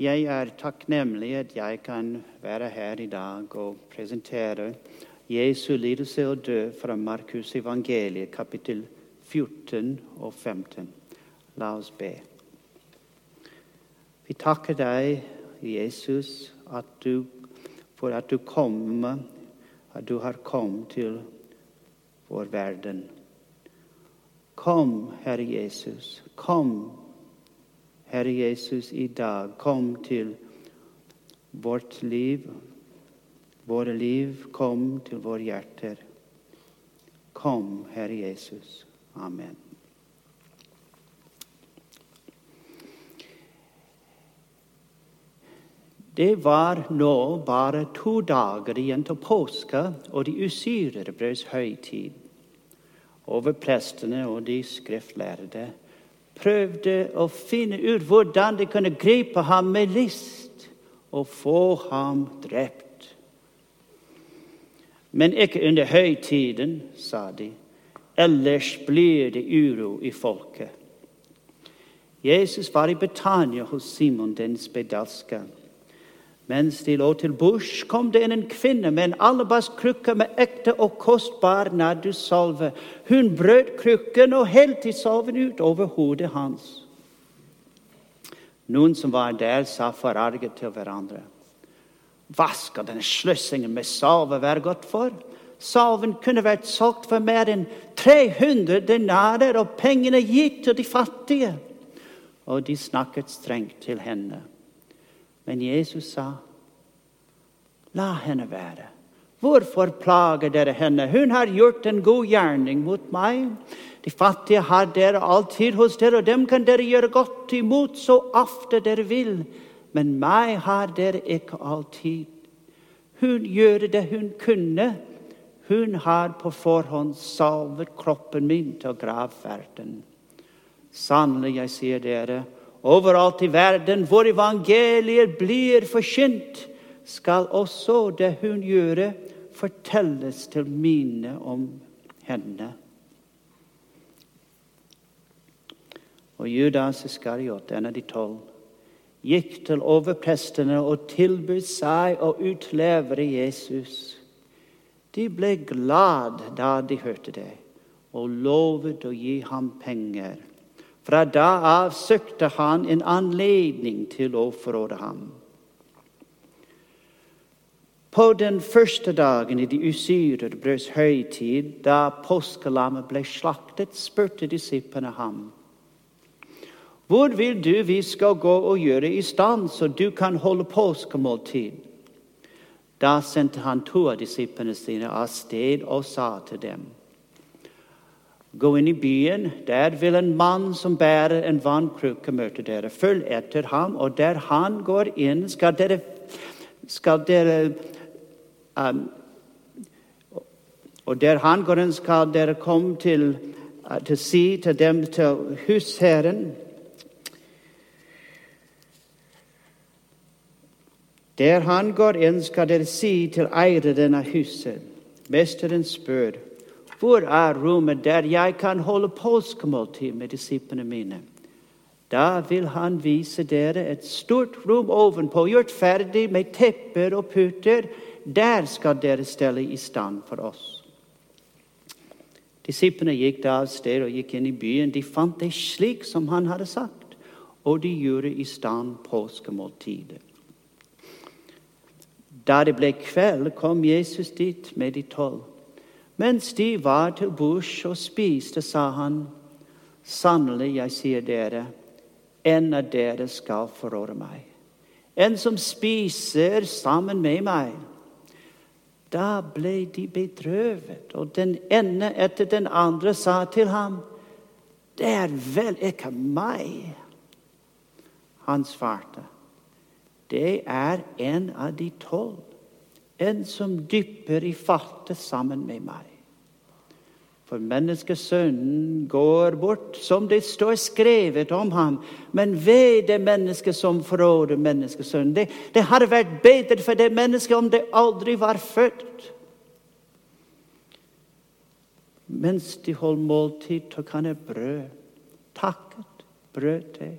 Jeg er takknemlig at jeg kan være her i dag og presentere Jesu lidelse og død fra Markus evangeliet, kapittel 14 og 15. La oss be. Vi takker deg, Jesus, at du, for at du kom, at du har kommet til vår verden. Kom, Herre Jesus. Kom, Herre Jesus, i dag. Kom til vårt liv, våre liv. Kom til våre hjerter. Kom, Herre Jesus. Amen. Det var nå bare to dager igjen til påske og de usyrede brøds høytid. Over prestene og de skriftlærde prøvde å finne ut hvordan de kunne gripe ham med list og få ham drept. Men ikke under høytiden, sa de, ellers blir det uro i folket. Jesus var i Betania hos Simon den spedalske. Mens de lå til bords, kom det inn en kvinne med en alabastkrukke med ekte og kostbar nardussalve. Hun brøt krukken og helte salven ut over hodet hans. Noen som var der, sa forarget til hverandre. Hva skal denne sløsingen med salve være godt for? Salven kunne vært solgt for mer enn 300 denarer, og pengene gitt til de fattige. Og de snakket strengt til henne. Men Jesus sa, 'La henne være.' Hvorfor plager dere henne? Hun har gjort en god gjerning mot meg. De fattige har dere alltid hos dere, og dem kan dere gjøre godt imot så ofte dere vil. Men meg har dere ikke alltid. Hun gjør det hun kunne. Hun har på forhånd salvet kroppen min til gravferden. Sannelig, jeg sier dere, Overalt i verden hvor evangeliet blir forkynt, skal også det hun gjør, fortelles til mine om henne. Og Judas Iskariot, en av de tolv, gikk til overprestene og tilbød seg å utlevere Jesus. De ble glad da de hørte det, og lovet å gi ham penger. Fra da av søkte han en anledning til å forråde ham. På den første dagen i de usyrede brøds høytid, da påskelammet ble slaktet, spurte disiplene ham. Hvor vil du vi skal gå og gjøre i stand, så du kan holde påskemåltid? Da sendte han to av disiplene sine av sted og sa til dem:" Gå inn i byen. Der vil en mann som bærer en vannkrukke, møte dere. Følg etter ham, og der han går inn, skal dere, skal dere um, Og der han går inn, skal dere komme til, uh, til si til dem, til husherren Der han går inn, skal dere si til eieren av huset Mesteren spør hvor er rommet der jeg kan holde påskemåltid med disiplene mine? Da vil han vise dere et stort rom ovenpå, gjort ferdig med tepper og puter. Der skal dere stelle i stand for oss. Disiplene gikk da av sted og gikk inn i byen. De fant det slik som han hadde sagt, og de gjorde i stand påskemåltidet. Da det ble kveld, kom Jesus dit med de tolv. Mens de var til bords og spiste, sa han, sannelig, jeg sier dere, en av dere skal forråde meg. En som spiser sammen med meg. Da ble de bedrøvet, og den ene etter den andre sa til ham, det er vel ikke meg. Han svarte, det er en av de tolv, en som dypper i fatet sammen med meg. For menneskesønnen går bort, som det står skrevet om ham. Men ved det mennesket som forråder menneskesønnen. Det, det hadde vært bedre for det mennesket om det aldri var født. Mens de holdt måltid, tok han et brød, takket, brøt det,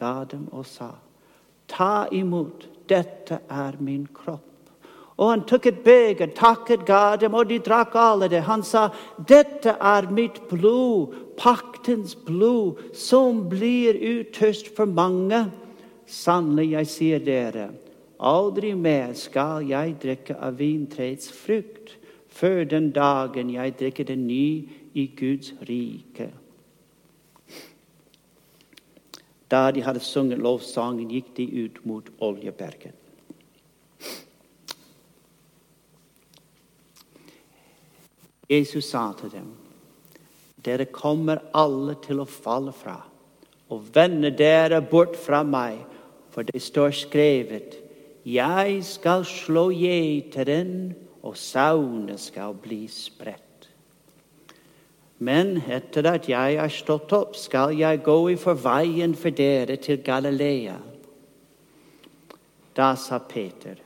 ga dem og sa:" ta imot. Dette er min kropp. Og han tok et beger, takket ga og de drakk alle det. Han sa, 'Dette er mitt blod, paktens blod, som blir uttøst for mange.' Sannelig, jeg sier dere, aldri mer skal jeg drikke av vintrets frukt, før den dagen jeg drikker det ny i Guds rike. Da de hadde sunget lovsangen, gikk de ut mot Oljeberget. Jesus sa til dem, dere kommer alle til å falle fra og vende dere bort fra meg, for det står skrevet, jeg skal slå gjeteren, og sauene skal bli spredt. Men etter at jeg er stått opp, skal jeg gå i forveien for dere til Galilea. Da sa Peter,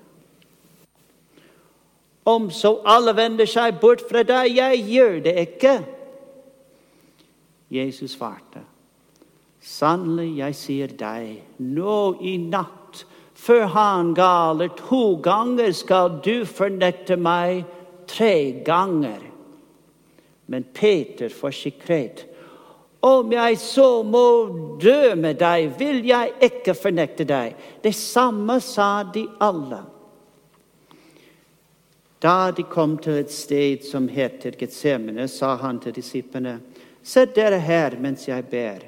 om så alle vender seg bort fra deg, jeg gjør det ikke. Jesus svarte, sannelig, jeg sier deg, nå i natt, før han galer, to ganger skal du fornekte meg tre ganger. Men Peter forsikret, om jeg så må dø med deg, vil jeg ikke fornekte deg. Det samme sa de alle. Da de kom til et sted som heter Getsemane, sa han til disiplene, Sett dere her mens jeg ber.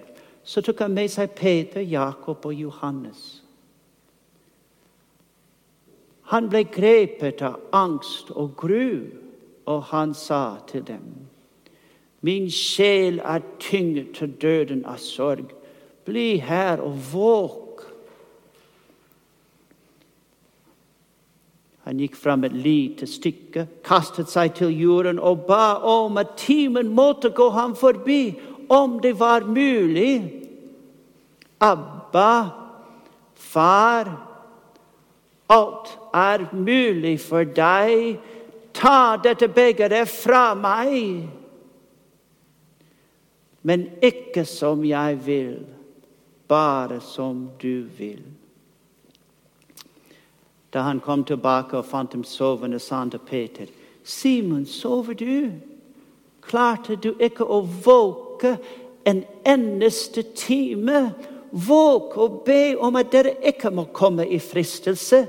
Så tok han med seg Peter, Jakob og Johannes. Han ble grepet av angst og gru, og han sa til dem, Min sjel er tynget til døden av sorg. Bli her og våg. Han gikk fram et lite stykke, kastet seg til jorden og ba om at timen måtte gå ham forbi, om det var mulig. Abba, far, alt er mulig for deg. Ta dette begeret fra meg. Men ikke som jeg vil, bare som du vil. Da han kom tilbake og fant dem sovende, sa han til Peter, 'Simon, sover du? Klarte du ikke å våke en eneste time?' Våg og be om at dere ikke må komme i fristelse.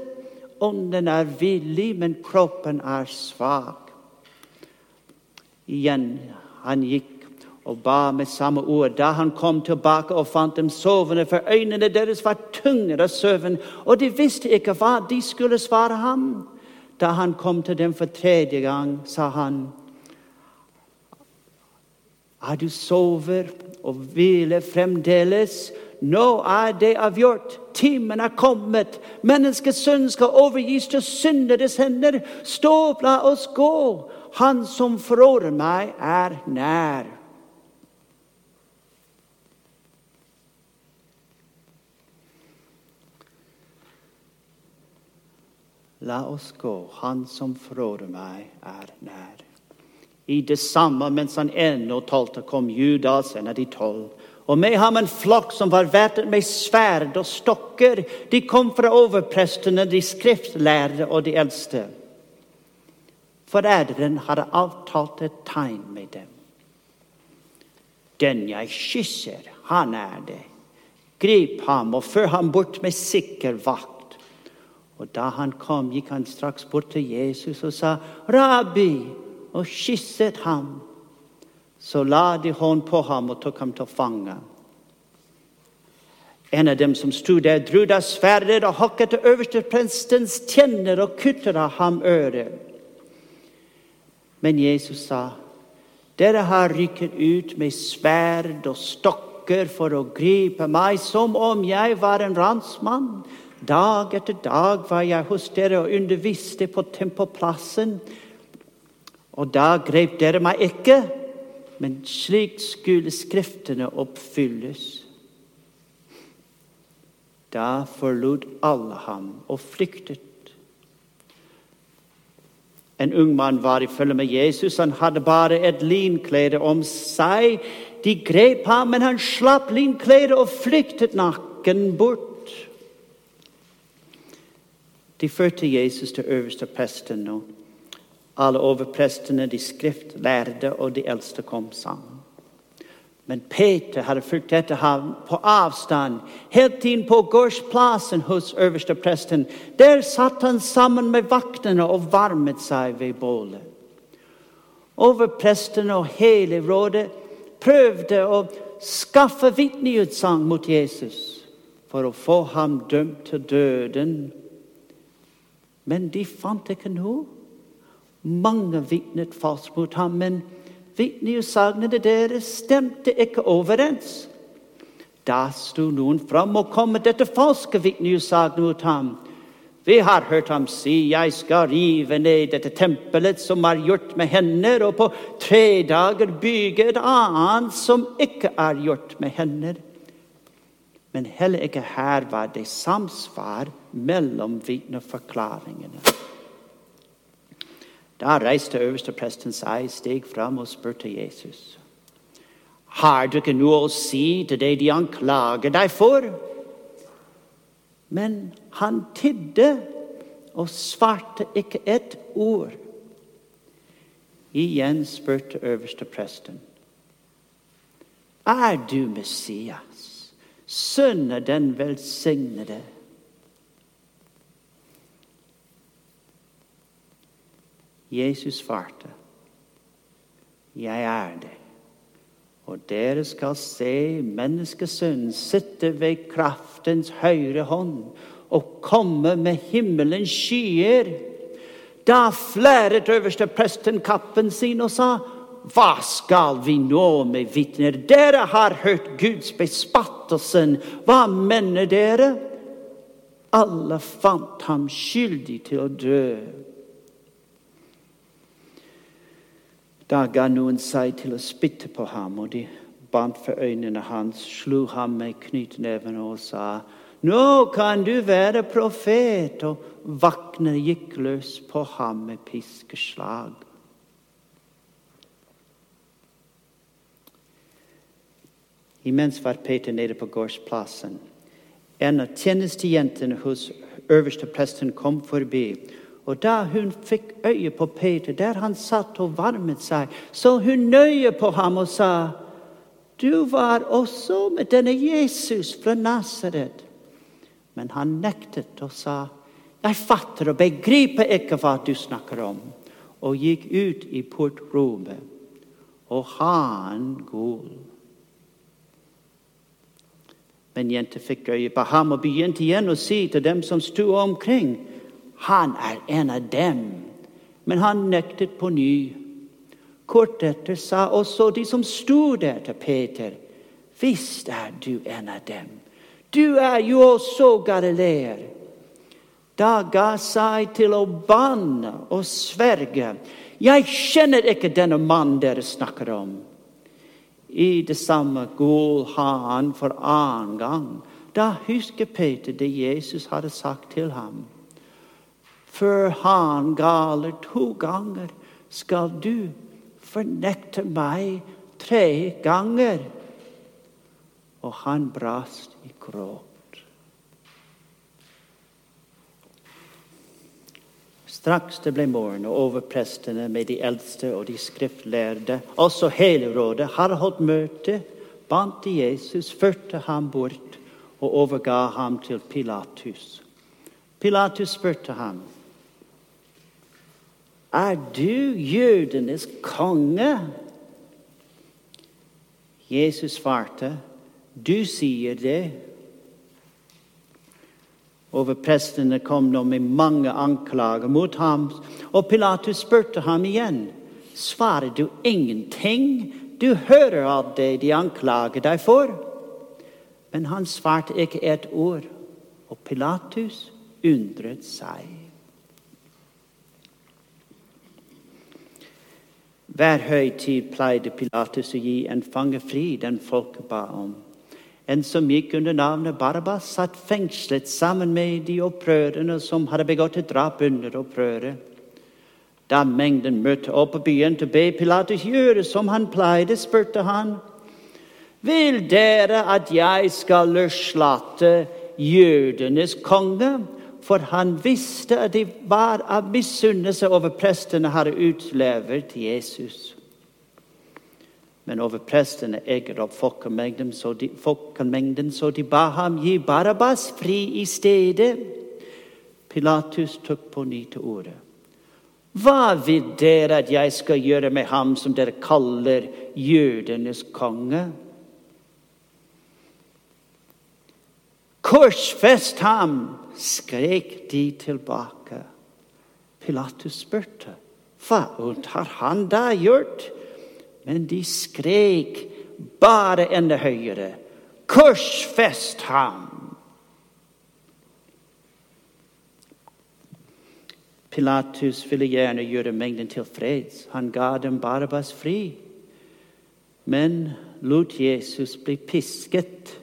Ånden er villig, men kroppen er svak. Igjen, han gikk og ba med samme ord. Da han kom tilbake og fant dem sovende, for øynene deres var tyngre av søvn, og de visste ikke hva de skulle svare ham. Da han kom til dem for tredje gang, sa han, Er du sover og hviler fremdeles? Nå er det avgjort. Timen er kommet. Menneskesønnen sønn skal overgis til synderes hender. Stå opp, la oss gå. Han som forråder meg, er nær. La oss gå, han som fråder meg, er nær. I det samme mens han ennå talte, kom Judas, en av de tolv. Og med ham en flokk som var væpnet med sverd og stokker. De kom fra overprestene, de skriftlærde og de eldste. Forræderen hadde avtalt et tegn med dem. Den jeg kysser, han er det. Grip ham og før ham bort med sikker vakt. Og da han kom, gikk han straks bort til Jesus og sa, 'Rabbi', og kysset ham. Så la de hånd på ham og tok ham til fange. En av dem som sto der, dro da sverdet og hakket til øversteprestens tenner og kuttet av ham øret. Men Jesus sa, 'Dere har rykket ut med sverd og stokker for å gripe meg, som om jeg var en ransmann.' Dag etter dag var jeg hos dere og underviste på tempelplassen. Og da grep dere meg ikke, men slik skulle Skriftene oppfylles. Da forlot alle ham og flyktet. En ung mann var i følge med Jesus. Han hadde bare et linklede om seg. De grep ham, men han slapp linkledet og flyktet nakken bort. De førte Jesus til øverste presten, og alle overprestene, de skriftlærde og de eldste kom sammen. Men Peter hadde fulgt etter ham på avstand, helt inn på gårdsplassen hos øverste presten. Der satt han sammen med vaktene og varmet seg ved bålet. Overprestene og hele rådet prøvde å skaffe vitneutsagn mot Jesus for å få ham dømt til døden. Men de fant ikke noe. Mange vitnet falskt mot ham, men vitneutsagnene deres stemte ikke overens. Da sto noen fram og kom med dette falske vitneutsagnet mot ham. Vi har hørt ham si, 'Jeg skal rive ned dette tempelet som er gjort med hender', 'og på tre dager bygge et annet som ikke er gjort med hender'. Men heller ikke her var det samsvar mellom vitneforklaringene. Da reiste øverstepresten seg, steg fram og spurte Jesus. Har du ikke noe å si til det de anklager deg for? Men han tidde og svarte ikke et ord. Igjen spurte øverstepresten. Er du Messias, sønn av den velsignede? Jesus svarte, Jeg er det. Og dere skal se menneskesønnen sitte ved kraftens høyre hånd og komme med himmelens skyer. Da flæret øverste presten kappen sin og sa, Hva skal vi nå med vitner? Dere har hørt Guds bespattelsen. Hva mener dere? Alle fant ham skyldig til å dø. Da ga noen seg til å spytte på ham, og de bandt for øynene hans, slo ham med knyttneven og sa:" Nå kan du være profet. Og vaktene gikk løs på ham med piskeslag. Imens var Peter nede på gårdsplassen. En av tjenestejentene hos øverste presten kom forbi og da hun fikk øye på Peter, der han satt og varmet seg, så hun nøye på ham og sa, 'Du var også med denne Jesus fra Nasaret.' Men han nektet og sa, 'Jeg fatter og begriper ikke hva du snakker om.' Og gikk ut i portrommet. Og han gol. Men jenta fikk øye på ham og begynte igjen å si til dem som sto omkring, han er en av dem. Men han nektet på ny. Kort etter sa også de som sto der til Peter, visst er du en av dem. Du er jo også galileer. Da ga seg til å banne og sverge. Jeg kjenner ikke denne mannen dere snakker om. I det samme går han for annen gang. Da husker Peter det Jesus hadde sagt til ham før han galer to ganger, skal du fornekte meg tre ganger. Og han brast i gråt. Straks det ble morgen, og overprestene med de eldste og de skriftlærde, også hele rådet, har holdt møte, bandt Jesus, førte ham bort og overga ham til Pilatus. Pilatus spurte ham er du jødenes konge? Jesus svarte, du sier det. Overprestene kom nå med mange anklager mot ham, og Pilatus spurte ham igjen. Svarer du ingenting? Du hører av det de anklager deg for. Men han svarte ikke et ord, og Pilatus undret seg. Hver høytid pleide Pilatus å gi en fange fri, den folket ba om. En som gikk under navnet Barabbas, satt fengslet sammen med de opprørerne som hadde begått et drap under opprøret. Da mengden møtte opp og begynte å be Pilatus gjøre som han pleide, spurte han. Vil dere at jeg skal løslate jødenes konge? for han visste at de var av misunnelse over prestene hadde utlevert Jesus. Men over prestene egget opp folkemengden, så de, folkemengden, så de ba ham gi Barabbas fri i stedet. Pilatus tok på ny til orde. Hva vil dere at jeg skal gjøre med ham som dere kaller jødenes konge? Korsfest ham! skrek de tilbake. Pilatus spurte, hva har han da gjort? Men de skrek bare enda høyere. Korsfest ham! Pilatus ville gjerne gjøre mengden tilfreds. Han ga dem Barbas fri, men lot Jesus bli pisket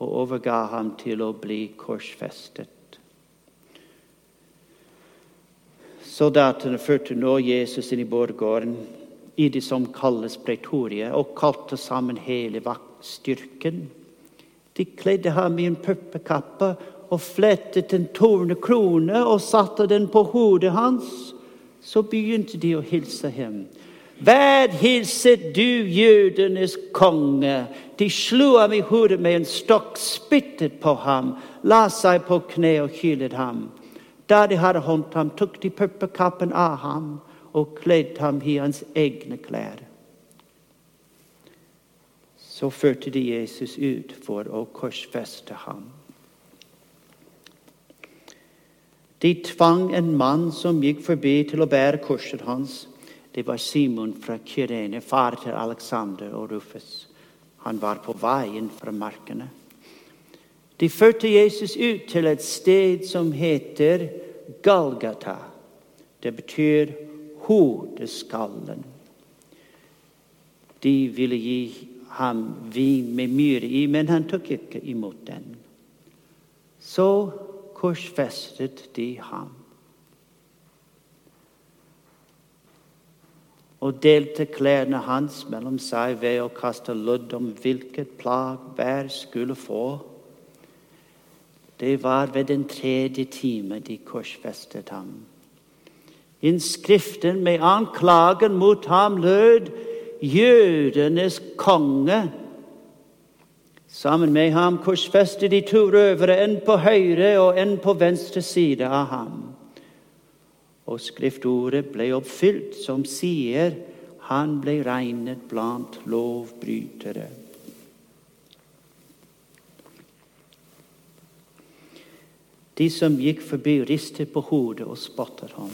og overga ham til å bli korsfestet. Soldatene førte nå Jesus inn i borggården, i det som kalles pretoriet, og kalte sammen hele vaktstyrken. De kledde ham i en puppekappe og flettet en tornekrone og satte den på hodet hans. Så begynte de å hilse ham. Vær hilset du jødenes konge. De slo ham i hodet med en stokk, spyttet på ham, la seg på kne og hylet ham. Da de hadde håndt ham, tok de puppekappen av ham og kledd ham i hans egne klær. Så førte de Jesus ut for å korsfeste ham. De tvang en mann som gikk forbi, til å bære korset hans. Det var Simon fra Kyrene, far til Alexander og Rufus. Han var på veien fra markene. De førte Jesus ut til et sted som heter Galgata. Det betyr hodeskallen. De ville gi ham vin med myre i, men han tok ikke imot den. Så korsfestet de ham. og delte klærne hans mellom seg ved å kaste lodd om hvilket plag hver skulle få. Det var ved den tredje time de korsfestet ham. Innskriften med anklagen mot ham lød 'Jødenes konge'. Sammen med ham korsfestet de to røvere, en på høyre og en på venstre side av ham. Og skriftordet ble oppfylt, som sier han ble regnet blant lovbrytere. De som gikk forbi, ristet på hodet og spottet ham.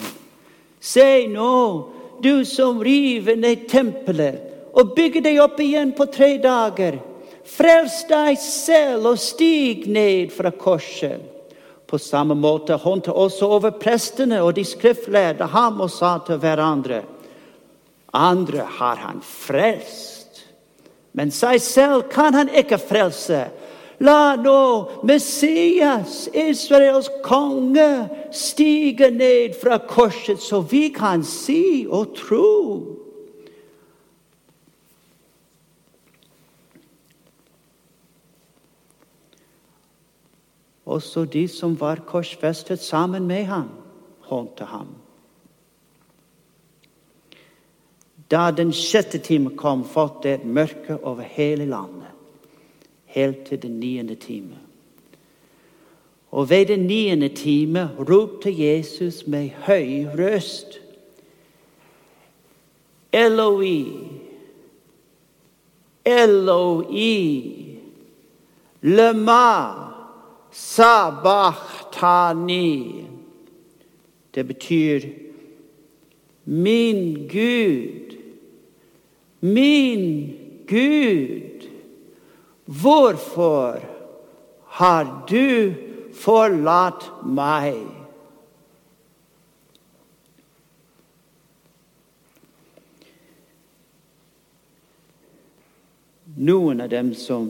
Se nå, du som river ned tempelet og bygger deg opp igjen på tre dager. Frels deg selv og stig ned fra korset. På samme måte håndte også over prestene og de skriftlærde ham og sa til hverandre Andre har han frelst, men seg selv kan han ikke frelse. La nå Messias, Israels konge, stige ned fra korset, så vi kan si og tro. Også de som var korsfestet sammen med ham, håndte ham. Da den sjette time kom, falt det et mørke over hele landet, helt til den niende time. Og ved den niende time ropte Jesus med høy røst Eloi, Eloi, lema Sabachthani. Det betyr min Gud, min Gud, hvorfor har du forlatt meg? Noen av dem som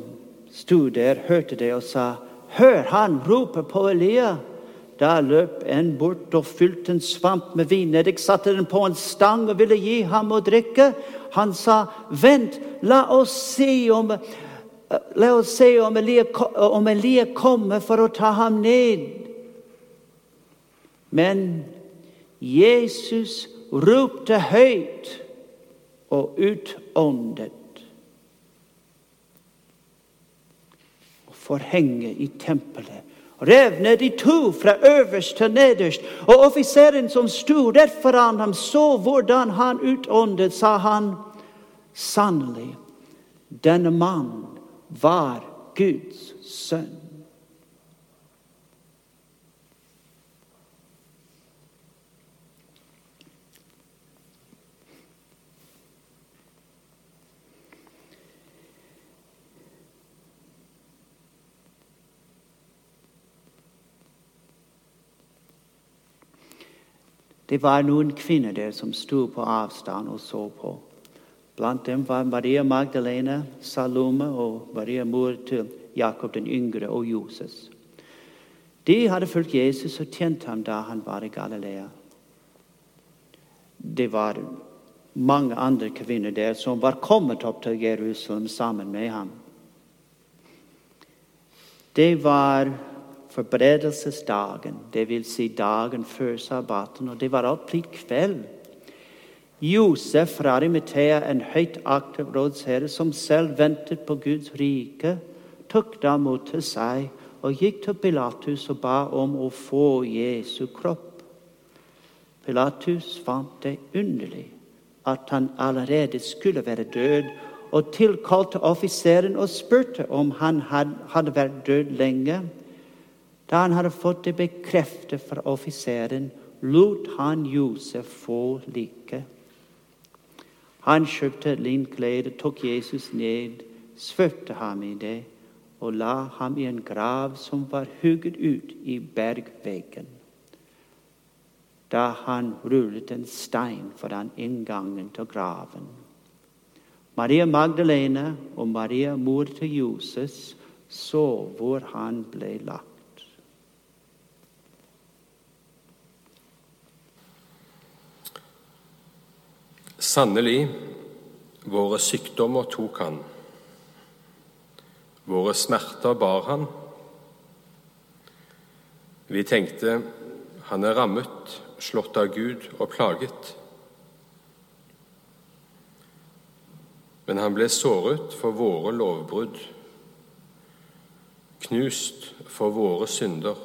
sto der, hørte det og sa Hør, han roper på Elia. Da løp en bort og fylte en svamp med vineddik, satte den på en stang og ville gi ham å drikke. Han sa, 'Vent, la oss se om, la oss se om, Elia, om Elia kommer for å ta ham ned.' Men Jesus ropte høyt og utåndet. Forhenget i tempelet revnet i to fra øverst til nederst. Og offiseren som sto rett foran ham, så hvordan han utåndet, sa han. Sannelig, denne mannen var Guds sønn. Det var noen kvinner der som sto på avstand og så på. Blant dem var Maria Magdalena, Salome og Maria mor til Jakob den yngre og Joses. De hadde fulgt Jesus og tjent ham da han var i Galilea. Det var mange andre kvinner der som var kommet opp til Jerusalem sammen med ham. Det var forberedelsesdagen, dvs. Si dagen før sabbaten, og det var alltid kveld. Josef fra Arimetea, en høyt aktiv rådsherre som selv ventet på Guds rike, tok da mot til seg og gikk til Pilatus og ba om å få Jesu kropp. Pilatus fant det underlig at han allerede skulle være død, og tilkalte offiseren og spurte om han hadde vært død lenge. Da han hadde fått det bekreftet fra offiseren, lot han Josef få liket. Han kjøpte et linklede, tok Jesus ned, svøpte ham i det og la ham i en grav som var hugget ut i bergveggen. Da han rullet en stein foran inngangen til graven. Maria Magdalene og Maria, mor til Jesus så hvor han ble lagt. Sannelig, våre sykdommer tok han, våre smerter bar han. Vi tenkte han er rammet, slått av Gud og plaget. Men han ble såret for våre lovbrudd, knust for våre synder.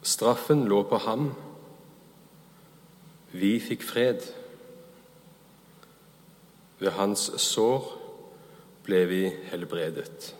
Straffen lå på ham vi fikk fred. Ved hans sår ble vi helbredet.